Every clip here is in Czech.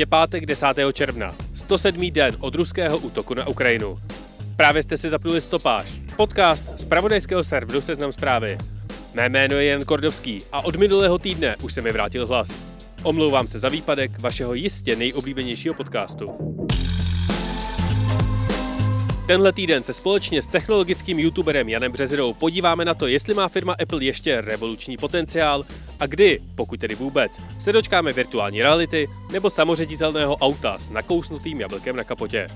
Je pátek 10. června, 107. den od ruského útoku na Ukrajinu. Právě jste si zapnuli stopáž, podcast z pravodajského serveru Seznam zprávy. Mé jméno je Jan Kordovský a od minulého týdne už se mi vrátil hlas. Omlouvám se za výpadek vašeho jistě nejoblíbenějšího podcastu. Tenhle týden se společně s technologickým youtuberem Janem Březirou podíváme na to, jestli má firma Apple ještě revoluční potenciál a kdy, pokud tedy vůbec, se dočkáme virtuální reality nebo samoředitelného auta s nakousnutým jablkem na kapotě.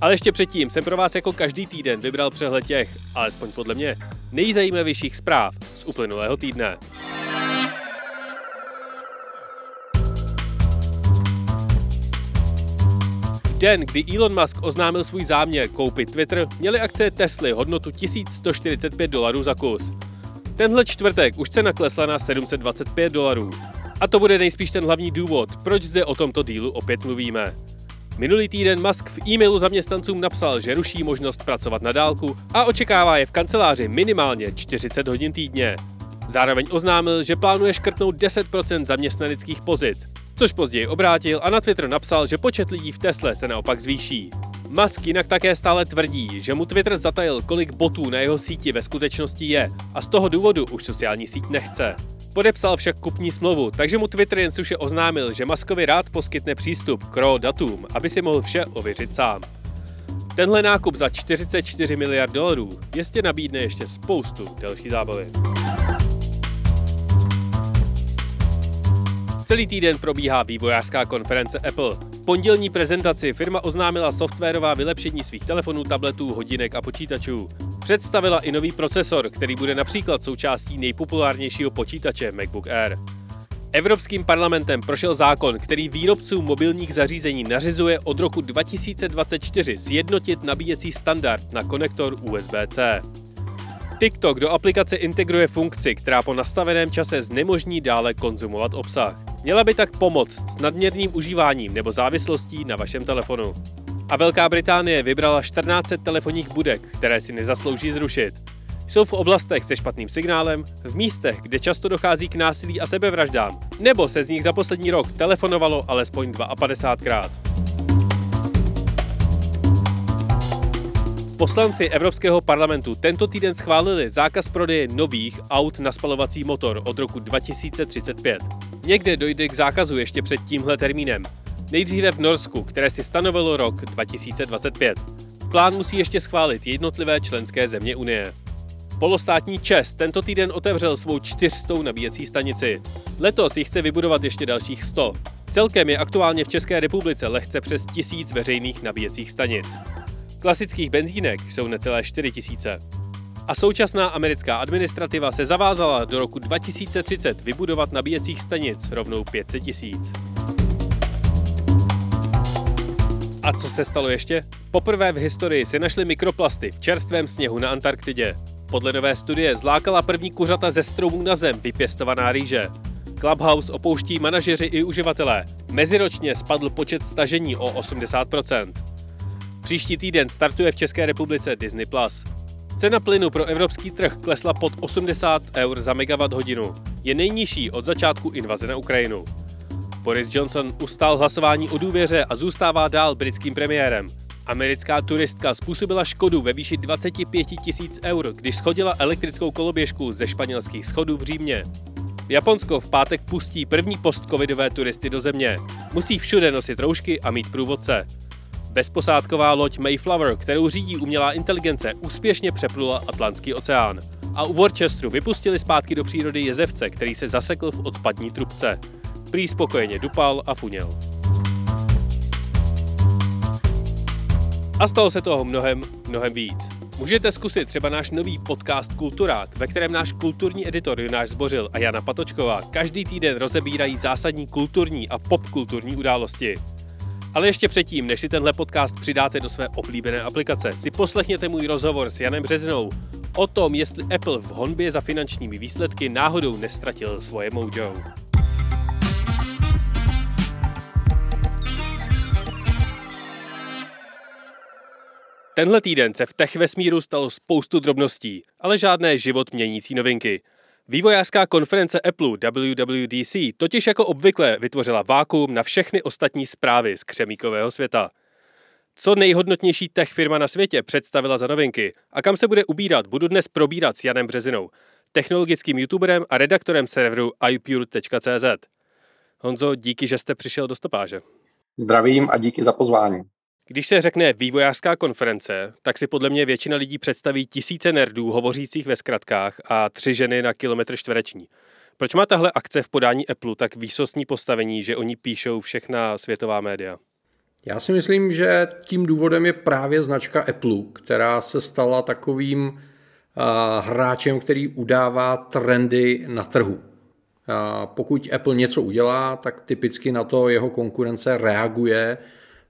Ale ještě předtím jsem pro vás jako každý týden vybral přehled těch, alespoň podle mě, nejzajímavějších zpráv z uplynulého týdne. Den, kdy Elon Musk oznámil svůj záměr koupit Twitter, měly akcie Tesly hodnotu 1145 dolarů za kus. Tenhle čtvrtek už cena klesla na 725 dolarů. A to bude nejspíš ten hlavní důvod, proč zde o tomto dílu opět mluvíme. Minulý týden Musk v e-mailu zaměstnancům napsal, že ruší možnost pracovat na dálku a očekává je v kanceláři minimálně 40 hodin týdně. Zároveň oznámil, že plánuje škrtnout 10% zaměstnaneckých pozic, což později obrátil a na Twitter napsal, že počet lidí v Tesle se naopak zvýší. Musk jinak také stále tvrdí, že mu Twitter zatajil, kolik botů na jeho síti ve skutečnosti je a z toho důvodu už sociální síť nechce. Podepsal však kupní smlouvu, takže mu Twitter jen suše oznámil, že Muskovi rád poskytne přístup k RAW datům, aby si mohl vše ověřit sám. Tenhle nákup za 44 miliard dolarů jistě nabídne ještě spoustu další zábavy. Celý týden probíhá vývojářská konference Apple. V pondělní prezentaci firma oznámila softwarová vylepšení svých telefonů, tabletů, hodinek a počítačů. Představila i nový procesor, který bude například součástí nejpopulárnějšího počítače MacBook Air. Evropským parlamentem prošel zákon, který výrobcům mobilních zařízení nařizuje od roku 2024 sjednotit nabíjecí standard na konektor USB-C. TikTok do aplikace integruje funkci, která po nastaveném čase znemožní dále konzumovat obsah. Měla by tak pomoct s nadměrným užíváním nebo závislostí na vašem telefonu. A Velká Británie vybrala 14 telefonních budek, které si nezaslouží zrušit. Jsou v oblastech se špatným signálem, v místech, kde často dochází k násilí a sebevraždám, nebo se z nich za poslední rok telefonovalo alespoň 52krát. Poslanci Evropského parlamentu tento týden schválili zákaz prodeje nových aut na spalovací motor od roku 2035. Někde dojde k zákazu ještě před tímhle termínem. Nejdříve v Norsku, které si stanovilo rok 2025. Plán musí ještě schválit jednotlivé členské země Unie. Polostátní Čes tento týden otevřel svou čtyřstou nabíjecí stanici. Letos jich chce vybudovat ještě dalších 100. Celkem je aktuálně v České republice lehce přes tisíc veřejných nabíjecích stanic. Klasických benzínek jsou necelé 4 tisíce. A současná americká administrativa se zavázala do roku 2030 vybudovat nabíjecích stanic rovnou 500 tisíc. A co se stalo ještě? Poprvé v historii se našly mikroplasty v čerstvém sněhu na Antarktidě. Podle nové studie zlákala první kuřata ze stromů na zem vypěstovaná rýže. Clubhouse opouští manažeři i uživatelé. Meziročně spadl počet stažení o 80%. Příští týden startuje v České republice Disney+. Cena plynu pro evropský trh klesla pod 80 eur za megawatt hodinu. Je nejnižší od začátku invaze na Ukrajinu. Boris Johnson ustál hlasování o důvěře a zůstává dál britským premiérem. Americká turistka způsobila škodu ve výši 25 tisíc eur, když schodila elektrickou koloběžku ze španělských schodů v Římě. Japonsko v pátek pustí první postcovidové turisty do země. Musí všude nosit roušky a mít průvodce. Bezposádková loď Mayflower, kterou řídí umělá inteligence, úspěšně přeplula Atlantský oceán. A u Worcesteru vypustili zpátky do přírody jezevce, který se zasekl v odpadní trubce. Prý spokojeně dupal a funěl. A stalo se toho mnohem, mnohem víc. Můžete zkusit třeba náš nový podcast Kulturák, ve kterém náš kulturní editor Jonáš Zbořil a Jana Patočková každý týden rozebírají zásadní kulturní a popkulturní události. Ale ještě předtím, než si tenhle podcast přidáte do své oblíbené aplikace, si poslechněte můj rozhovor s Janem Březnou o tom, jestli Apple v honbě za finančními výsledky náhodou nestratil svoje mojo. Tenhle týden se v tech vesmíru stalo spoustu drobností, ale žádné život měnící novinky. Vývojářská konference Apple WWDC totiž jako obvykle vytvořila vákuum na všechny ostatní zprávy z křemíkového světa. Co nejhodnotnější tech firma na světě představila za novinky a kam se bude ubírat, budu dnes probírat s Janem Březinou, technologickým youtuberem a redaktorem serveru iPure.cz. Honzo, díky, že jste přišel do stopáže. Zdravím a díky za pozvání. Když se řekne vývojářská konference, tak si podle mě většina lidí představí tisíce nerdů hovořících ve zkratkách a tři ženy na kilometr čtvereční. Proč má tahle akce v podání Apple tak výsostní postavení, že oni píšou všechna světová média? Já si myslím, že tím důvodem je právě značka Apple, která se stala takovým uh, hráčem, který udává trendy na trhu. Uh, pokud Apple něco udělá, tak typicky na to jeho konkurence reaguje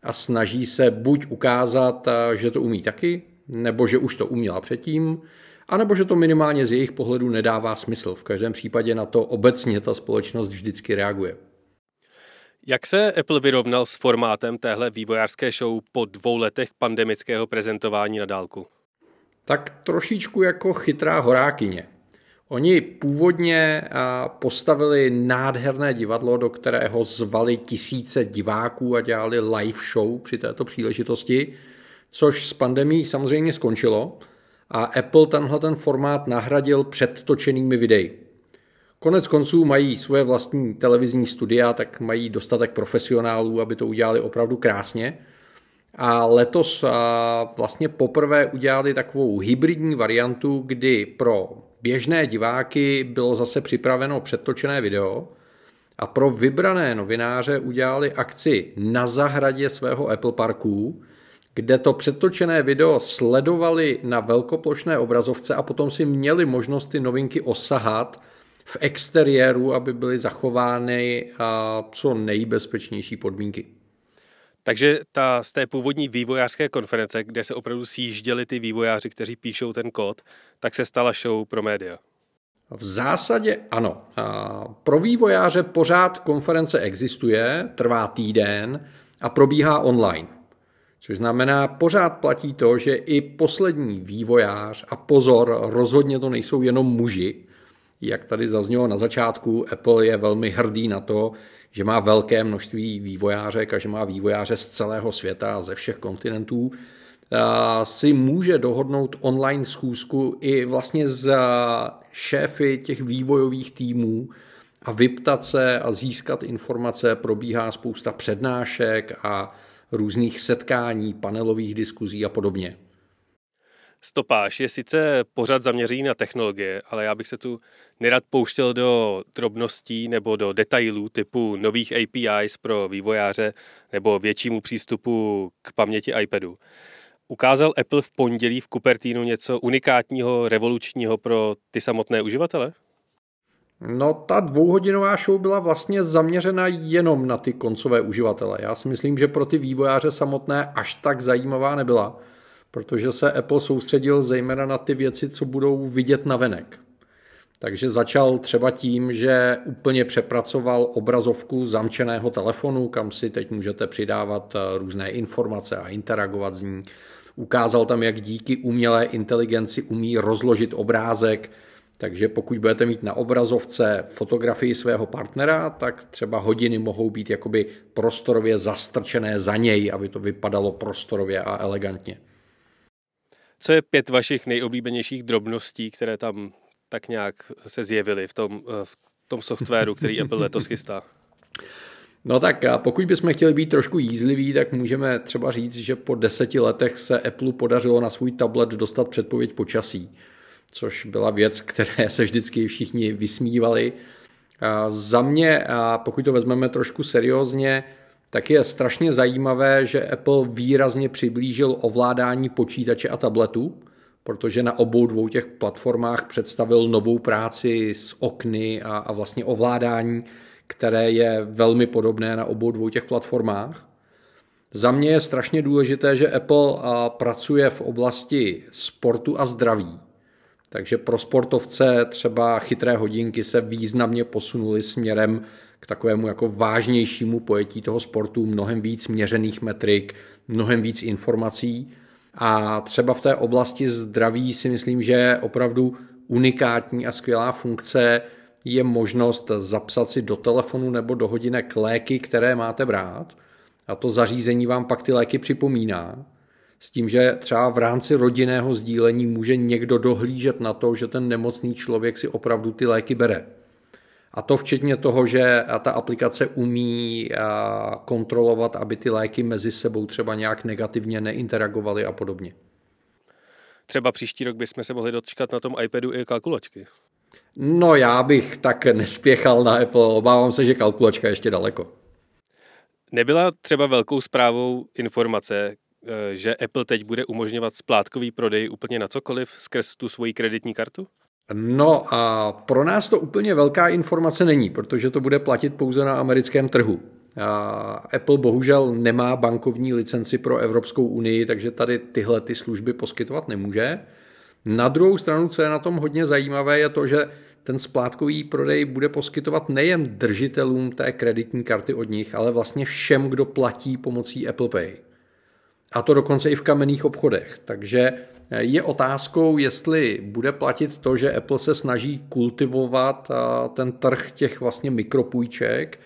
a snaží se buď ukázat, uh, že to umí taky, nebo že už to uměla předtím, anebo že to minimálně z jejich pohledu nedává smysl. V každém případě na to obecně ta společnost vždycky reaguje. Jak se Apple vyrovnal s formátem téhle vývojářské show po dvou letech pandemického prezentování na dálku? Tak trošičku jako chytrá horákyně. Oni původně postavili nádherné divadlo, do kterého zvali tisíce diváků a dělali live show při této příležitosti, což s pandemí samozřejmě skončilo a Apple tenhle ten formát nahradil předtočenými videi. Konec konců mají svoje vlastní televizní studia, tak mají dostatek profesionálů, aby to udělali opravdu krásně. A letos vlastně poprvé udělali takovou hybridní variantu, kdy pro běžné diváky bylo zase připraveno předtočené video a pro vybrané novináře udělali akci na zahradě svého Apple Parku, kde to předtočené video sledovali na velkoplošné obrazovce a potom si měli možnost ty novinky osahat v exteriéru, aby byly zachovány a co nejbezpečnější podmínky. Takže ta z té původní vývojářské konference, kde se opravdu sjížděli ty vývojáři, kteří píšou ten kód, tak se stala show pro média. V zásadě ano. Pro vývojáře pořád konference existuje, trvá týden a probíhá online. Což znamená, pořád platí to, že i poslední vývojář, a pozor, rozhodně to nejsou jenom muži, jak tady zaznělo na začátku, Apple je velmi hrdý na to, že má velké množství vývojářek a že má vývojáře z celého světa, ze všech kontinentů, si může dohodnout online schůzku i vlastně z šéfy těch vývojových týmů a vyptat se a získat informace. Probíhá spousta přednášek a různých setkání, panelových diskuzí a podobně. Stopáž je sice pořád zaměřený na technologie, ale já bych se tu nerad pouštěl do drobností nebo do detailů typu nových APIs pro vývojáře nebo většímu přístupu k paměti iPadu. Ukázal Apple v pondělí v Cupertinu něco unikátního, revolučního pro ty samotné uživatele? No, ta dvouhodinová show byla vlastně zaměřena jenom na ty koncové uživatele. Já si myslím, že pro ty vývojáře samotné až tak zajímavá nebyla protože se Apple soustředil zejména na ty věci, co budou vidět na venek. Takže začal třeba tím, že úplně přepracoval obrazovku zamčeného telefonu, kam si teď můžete přidávat eh, různé informace a interagovat s ní. Ukázal tam, jak díky umělé inteligenci umí rozložit obrázek, takže pokud budete mít na obrazovce fotografii svého partnera, tak třeba hodiny mohou být jakoby prostorově zastrčené za něj, aby to vypadalo prostorově a elegantně. Co je pět vašich nejoblíbenějších drobností, které tam tak nějak se zjevily v tom, eh, v tom softwaru, který Apple letos chystá? No tak pokud bychom chtěli být trošku jízliví, tak můžeme třeba říct, že po deseti letech se Apple podařilo na svůj tablet dostat předpověď počasí, což byla věc, které se vždycky všichni vysmívali. A za mě, a pokud to vezmeme trošku seriózně, tak je strašně zajímavé, že Apple výrazně přiblížil ovládání počítače a tabletu, protože na obou dvou těch platformách představil novou práci s okny a, a vlastně ovládání, které je velmi podobné na obou dvou těch platformách. Za mě je strašně důležité, že Apple pracuje v oblasti sportu a zdraví. Takže pro sportovce třeba chytré hodinky se významně posunuly směrem k takovému jako vážnějšímu pojetí toho sportu, mnohem víc měřených metrik, mnohem víc informací. A třeba v té oblasti zdraví si myslím, že opravdu unikátní a skvělá funkce je možnost zapsat si do telefonu nebo do hodinek léky, které máte brát a to zařízení vám pak ty léky připomíná. S tím, že třeba v rámci rodinného sdílení může někdo dohlížet na to, že ten nemocný člověk si opravdu ty léky bere. A to včetně toho, že ta aplikace umí kontrolovat, aby ty léky mezi sebou třeba nějak negativně neinteragovaly a podobně. Třeba příští rok bychom se mohli dočkat na tom iPadu i kalkulačky. No já bych tak nespěchal na Apple, obávám se, že kalkulačka je ještě daleko. Nebyla třeba velkou zprávou informace, eh, že Apple teď bude umožňovat splátkový prodej úplně na cokoliv skrz tu svoji kreditní kartu? No a pro nás to úplně velká informace není, protože to bude platit pouze na americkém trhu. Apple bohužel nemá bankovní licenci pro Evropskou unii, takže tady tyhle ty služby poskytovat nemůže. Na druhou stranu, co je na tom hodně zajímavé, je to, že ten splátkový prodej bude poskytovat nejen držitelům té kreditní karty od nich, ale vlastně všem, kdo platí pomocí Apple Pay. A to dokonce i v kamenných obchodech. Takže je otázkou, jestli bude platit to, že Apple se snaží kultivovat ten trh těch vlastně mikropůjček,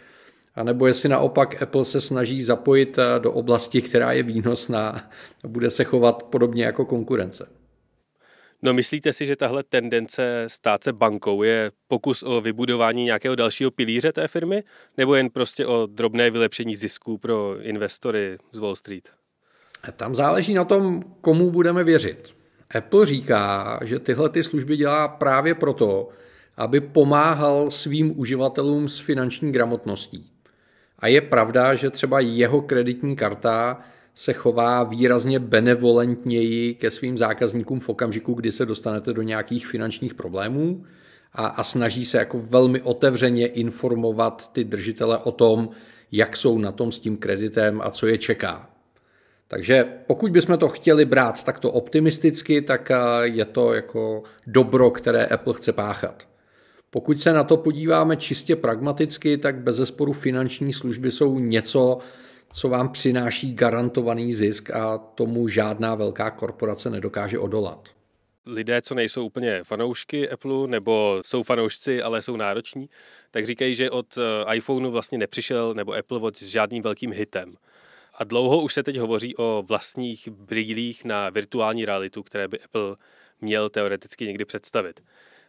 anebo jestli naopak Apple se snaží zapojit do oblasti, která je výnosná a bude se chovat podobně jako konkurence. No myslíte si, že tahle tendence stát se bankou je pokus o vybudování nějakého dalšího pilíře té firmy, nebo jen prostě o drobné vylepšení zisků pro investory z Wall Street? Tam záleží na tom, komu budeme věřit. Apple říká, že tyhle ty služby dělá právě proto, aby pomáhal svým uživatelům s finanční gramotností. A je pravda, že třeba jeho kreditní karta se chová výrazně benevolentněji ke svým zákazníkům v okamžiku, kdy se dostanete do nějakých finančních problémů a, a snaží se jako velmi otevřeně informovat ty držitele o tom, jak jsou na tom s tím kreditem a co je čeká. Takže pokud bychom to chtěli brát takto optimisticky, tak je to jako dobro, které Apple chce páchat. Pokud se na to podíváme čistě pragmaticky, tak bez zesporu finanční služby jsou něco, co vám přináší garantovaný zisk a tomu žádná velká korporace nedokáže odolat. Lidé, co nejsou úplně fanoušky Apple, nebo jsou fanoušci, ale jsou nároční, tak říkají, že od eh, iPhoneu vlastně nepřišel, nebo Apple od s žádným velkým hitem. A dlouho už se teď hovoří o vlastních brýlích na virtuální realitu, které by Apple měl teoreticky někdy představit.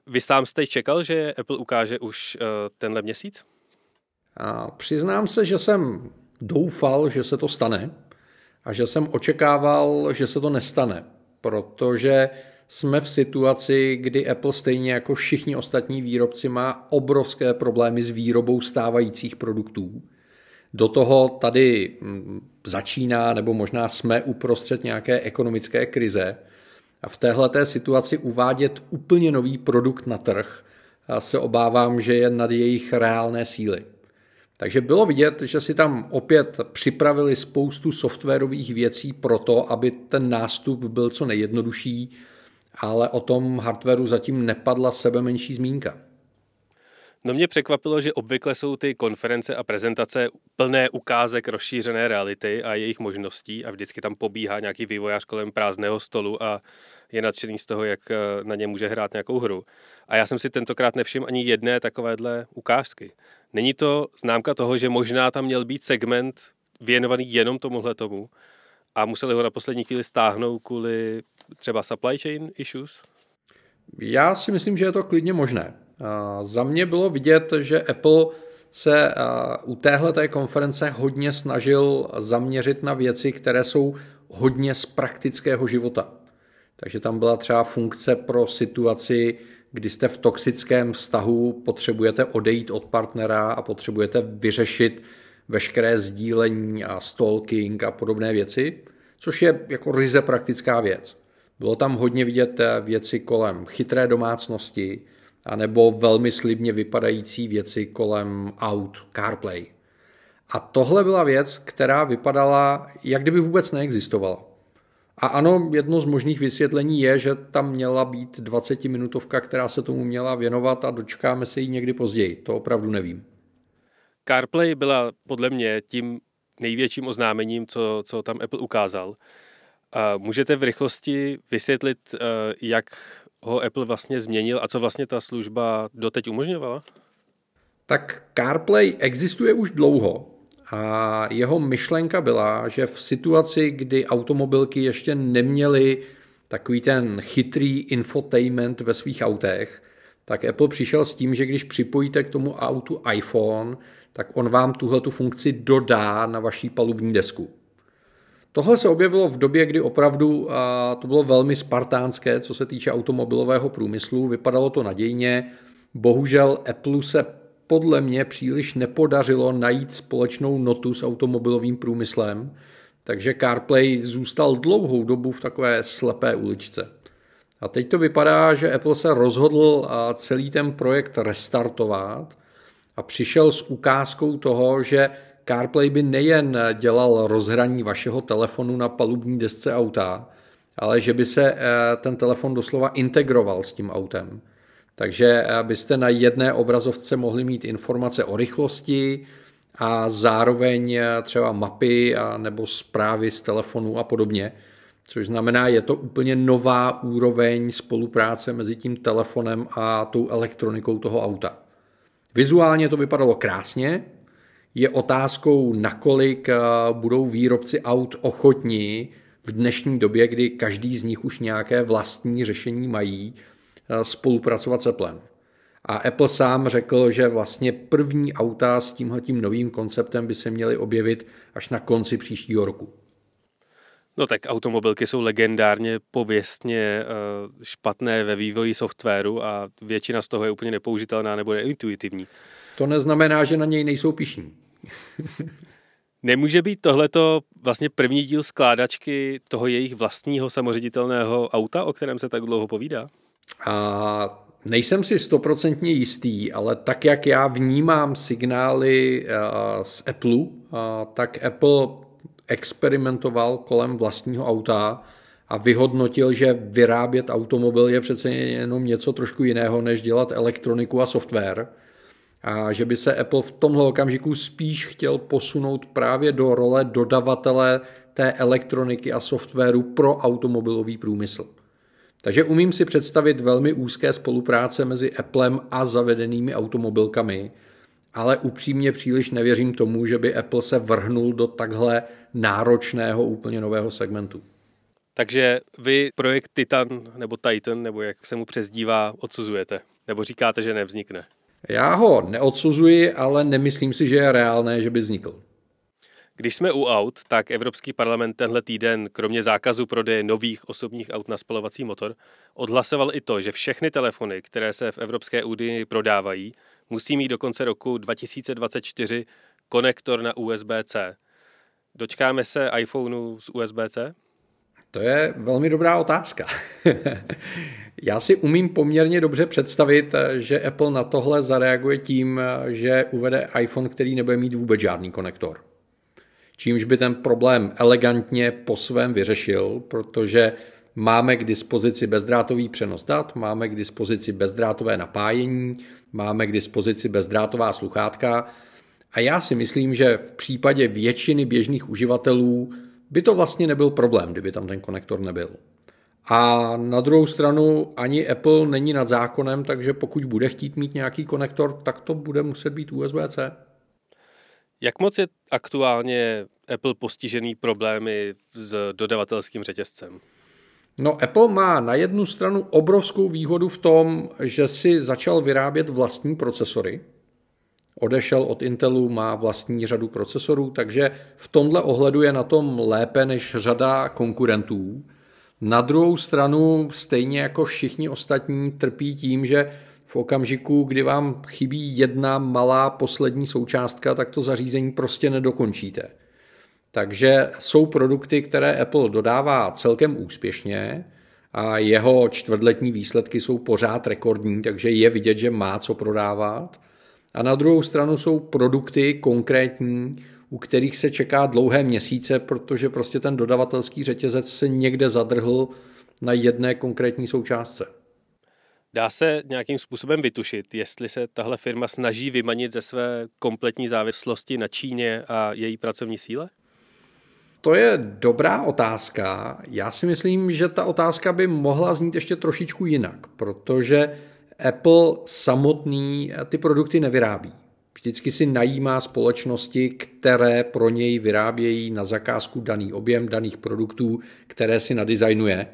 Vy sám jste čekal, že Apple ukáže už uh, tenhle měsíc? A přiznám se, že jsem doufal, že se to stane a že jsem očekával, že se to nestane, protože jsme v situaci, kdy Apple stejně jako všichni ostatní výrobci má obrovské problémy s výrobou stávajících produktů. Do toho tady mm, začíná, nebo možná jsme uprostřed nějaké ekonomické krize. A v téhle situaci uvádět úplně nový produkt na trh se obávám, že je nad jejich reálné síly. Takže bylo vidět, že si tam opět připravili spoustu softwarových věcí pro to, aby ten nástup byl co nejjednodušší, ale o tom hardwareu zatím nepadla sebe menší zmínka. No mě překvapilo, že obvykle jsou ty konference a prezentace plné ukázek rozšířené reality a jejich možností a vždycky tam pobíhá nějaký vývojář kolem prázdného stolu a je nadšený z toho, jak eh, na ně může hrát nějakou hru. A já jsem si tentokrát nevšiml ani jedné takovéhle ukázky. Není to známka toho, že možná tam měl být segment věnovaný jenom tomuhle tomu a museli ho na poslední chvíli stáhnout kvůli třeba supply chain issues? Já si myslím, že je to klidně možné. Za mě bylo vidět, že Apple se u téhle konference hodně snažil zaměřit na věci, které jsou hodně z praktického života. Takže tam byla třeba funkce pro situaci, kdy jste v toxickém vztahu, potřebujete odejít od partnera a potřebujete vyřešit veškeré sdílení a stalking a podobné věci, což je jako ryze praktická věc. Bylo tam hodně vidět věci kolem chytré domácnosti, anebo velmi slibně vypadající věci kolem aut, CarPlay. A tohle byla věc, která vypadala, jak kdyby vůbec neexistovala. A ano, jedno z možných vysvětlení je, že tam měla být 20-minutovka, která se tomu měla věnovat a dočkáme se jí někdy později. To opravdu nevím. CarPlay byla podle mě tím největším oznámením, co, co tam Apple ukázal. Můžete v rychlosti vysvětlit, eh, jak ho Apple vlastně změnil a co vlastně ta služba doteď umožňovala? Tak CarPlay existuje už dlouho a jeho myšlenka byla, že v situaci, kdy automobilky ještě neměly takový ten chytrý infotainment ve svých autech, tak Apple přišel s tím, že když připojíte k tomu autu iPhone, tak on vám tuhle tu funkci dodá na vaší palubní desku. Tohle se objevilo v době, kdy opravdu a to bylo velmi spartánské, co se týče automobilového průmyslu. Vypadalo to nadějně. Bohužel Apple se podle mě příliš nepodařilo najít společnou notu s automobilovým průmyslem, takže CarPlay zůstal dlouhou dobu v takové slepé uličce. A teď to vypadá, že Apple se rozhodl celý ten projekt restartovat a přišel s ukázkou toho, že CarPlay by nejen dělal rozhraní vašeho telefonu na palubní desce auta, ale že by se eh, ten telefon doslova integroval s tím autem. Takže eh, byste na jedné obrazovce mohli mít informace o rychlosti a zároveň eh, třeba mapy a nebo zprávy z telefonu a podobně. Což znamená, je to úplně nová úroveň spolupráce mezi tím telefonem a tou elektronikou toho auta. Vizuálně to vypadalo krásně, je otázkou, nakolik eh, budou výrobci aut ochotní v dnešní době, kdy každý z nich už nějaké vlastní řešení mají, eh, spolupracovat s Applem. A Apple sám řekl, že vlastně první auta s tímhletím novým konceptem by se měly objevit až na konci příštího roku. No tak automobilky jsou legendárně pověstně eh, špatné ve vývoji softwaru a většina z toho je úplně nepoužitelná nebo neintuitivní. To neznamená, že na něj nejsou pišní. Nemůže být tohleto vlastně první díl skládačky toho jejich vlastního samoředitelného auta, o kterém se tak dlouho povídá? A nejsem si stoprocentně jistý, ale tak, jak já vnímám signály z Apple, tak Apple experimentoval kolem vlastního auta a vyhodnotil, že vyrábět automobil je přece jenom něco trošku jiného, než dělat elektroniku a software a že by se Apple v tomhle okamžiku spíš chtěl posunout právě do role dodavatele té elektroniky a softwaru pro automobilový průmysl. Takže umím si představit velmi úzké spolupráce mezi Applem a zavedenými automobilkami, ale upřímně příliš nevěřím tomu, že by Apple se vrhnul do takhle náročného úplně nového segmentu. Takže vy projekt Titan nebo Titan, nebo jak se mu přezdívá, odsuzujete? Nebo říkáte, že nevznikne? Já ho neodsuzuji, ale nemyslím si, že je reálné, že by vznikl. Když jsme u aut, tak Evropský parlament tenhle týden, kromě zákazu prodeje nových osobních aut na spalovací motor, odhlasoval i to, že všechny telefony, které se v Evropské unii prodávají, musí mít do konce roku 2024 konektor na USB-C. Dočkáme se iPhoneu z USB-C? To je velmi dobrá otázka. Já si umím poměrně dobře představit, že Apple na tohle zareaguje tím, že uvede iPhone, který nebude mít vůbec žádný konektor. Čímž by ten problém elegantně po svém vyřešil, protože máme k dispozici bezdrátový přenos dat, máme k dispozici bezdrátové napájení, máme k dispozici bezdrátová sluchátka a já si myslím, že v případě většiny běžných uživatelů by to vlastně nebyl problém, kdyby tam ten konektor nebyl. A na druhou stranu ani Apple není nad zákonem, takže pokud bude chtít mít nějaký konektor, tak to bude muset být USB-C. Jak moc je aktuálně Apple postižený problémy s dodavatelským řetězcem? No, Apple má na jednu stranu obrovskou výhodu v tom, že si začal vyrábět vlastní procesory, odešel od Intelu, má vlastní řadu procesorů, takže v tomhle ohledu je na tom lépe než řada konkurentů. Na druhou stranu, stejně jako všichni ostatní, trpí tím, že v okamžiku, kdy vám chybí jedna malá poslední součástka, tak to zařízení prostě nedokončíte. Takže jsou produkty, které Apple dodává celkem úspěšně a jeho čtvrtletní výsledky jsou pořád rekordní, takže je vidět, že má co prodávat. A na druhou stranu jsou produkty konkrétní, u kterých se čeká dlouhé měsíce, protože prostě ten dodavatelský řetězec se někde zadrhl na jedné konkrétní součástce. Dá se nějakým způsobem vytušit, jestli se tahle firma snaží vymanit ze své kompletní závislosti na Číně a její pracovní síle? To je dobrá otázka. Já si myslím, že ta otázka by mohla znít ještě trošičku jinak, protože Apple samotný ty produkty nevyrábí. Vždycky si najímá společnosti, které pro něj vyrábějí na zakázku daný objem daných produktů, které si nadizajnuje.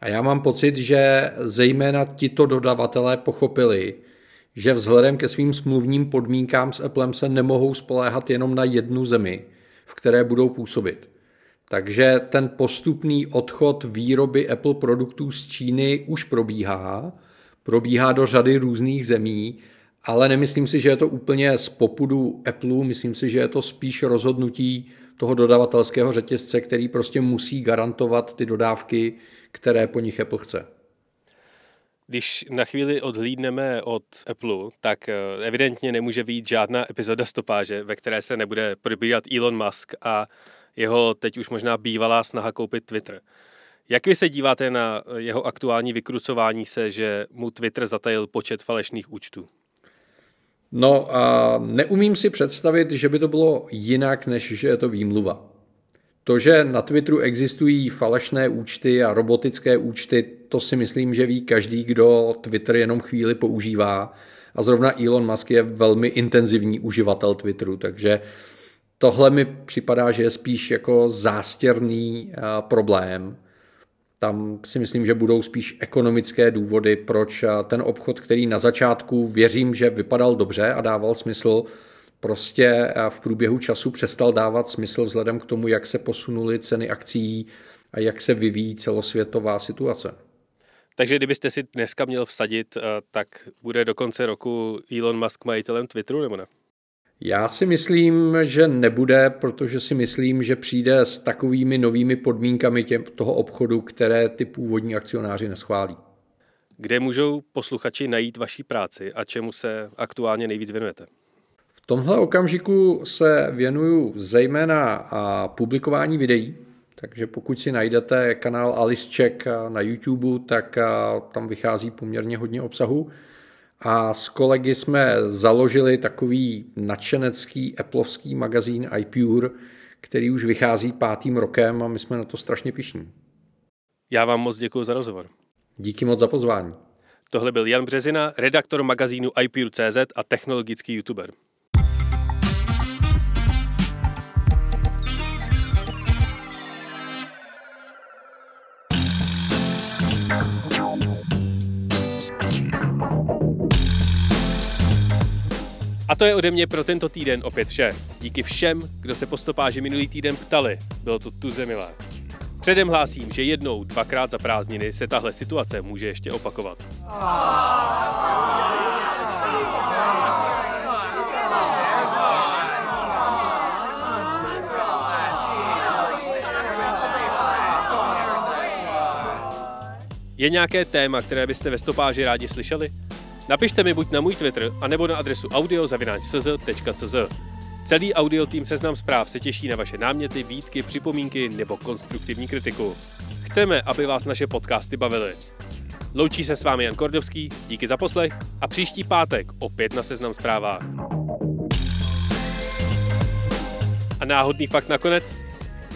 A já mám pocit, že zejména tito dodavatelé pochopili, že vzhledem ke svým smluvním podmínkám s Applem se nemohou spoléhat jenom na jednu zemi, v které budou působit. Takže ten postupný odchod výroby Apple produktů z Číny už probíhá, probíhá do řady různých zemí, ale nemyslím si, že je to úplně z popudu Apple, myslím si, že je to spíš rozhodnutí toho dodavatelského řetězce, který prostě musí garantovat ty dodávky, které po nich Apple chce. Když na chvíli odhlídneme od Apple, tak eh, evidentně nemůže být žádná epizoda stopáže, ve které se nebude probírat Elon Musk a jeho teď už možná bývalá snaha koupit Twitter. Jak vy se díváte na jeho aktuální vykrucování se, že mu Twitter zatajil počet falešných účtů? No a neumím si představit, že by to bylo jinak, než že je to výmluva. To, že na Twitteru existují falešné účty a robotické účty, to si myslím, že ví každý, kdo Twitter jenom chvíli používá. A zrovna Elon Musk je velmi intenzivní uživatel Twitteru, takže tohle mi připadá, že je spíš jako zástěrný problém. Tam si myslím, že budou spíš ekonomické důvody, proč ten obchod, který na začátku věřím, že vypadal dobře a dával smysl, prostě v průběhu času přestal dávat smysl vzhledem k tomu, jak se posunuly ceny akcí a jak se vyvíjí celosvětová situace. Takže kdybyste si dneska měl vsadit, tak bude do konce roku Elon Musk majitelem Twitteru, nebo ne? Já si myslím, že nebude, protože si myslím, že přijde s takovými novými podmínkami těm, toho obchodu, které ty původní akcionáři neschválí. Kde můžou posluchači najít vaší práci a čemu se aktuálně nejvíc věnujete? V tomhle okamžiku se věnuju zejména a publikování videí, takže pokud si najdete kanál Alice Check na YouTube, tak tam vychází poměrně hodně obsahu. A s kolegy jsme založili takový nadšenecký Appleovský magazín iPure, který už vychází pátým rokem a my jsme na to strašně pišní. Já vám moc děkuji za rozhovor. Díky moc za pozvání. Tohle byl Jan Březina, redaktor magazínu iPure.cz a technologický youtuber. To je ode mě pro tento týden opět vše. Díky všem, kdo se po stopáži minulý týden ptali. Bylo to tu zemilé. Předem hlásím, že jednou, dvakrát za prázdniny se tahle situace může ještě opakovat. Je nějaké téma, které byste ve stopáži rádi slyšeli? Napište mi buď na můj Twitter, anebo na adresu audio.cz.cz. Celý audio tým Seznam zpráv se těší na vaše náměty, výtky, připomínky nebo konstruktivní kritiku. Chceme, aby vás naše podcasty bavily. Loučí se s vámi Jan Kordovský, díky za poslech a příští pátek opět na Seznam zprávách. A náhodný fakt nakonec.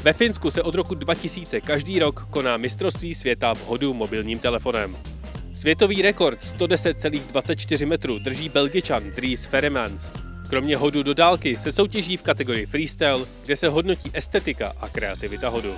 Ve Finsku se od roku 2000 každý rok koná mistrovství světa v hodu mobilním telefonem. Světový rekord 110,24 metrů drží belgičan Dries Feremans. Kromě hodu do dálky se soutěží v kategorii freestyle, kde se hodnotí estetika a kreativita hodu.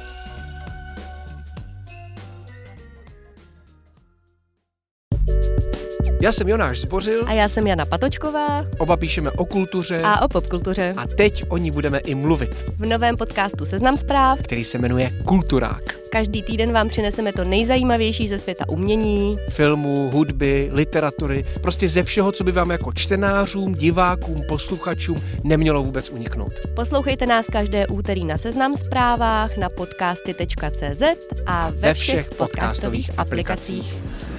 Já jsem Jonáš Zbořil. A já jsem Jana Patočková. Oba píšeme o kultuře. A o popkultuře. A teď o ní budeme i mluvit. V novém podcastu Seznam zpráv, který se jmenuje Kulturák. Každý týden vám přineseme to nejzajímavější ze světa umění, filmu, hudby, literatury, prostě ze všeho, co by vám jako čtenářům, divákům, posluchačům nemělo vůbec uniknout. Poslouchejte nás každé úterý na Seznam zprávách, na podcasty.cz a ve, ve všech, všech podcastových aplikacích. aplikacích.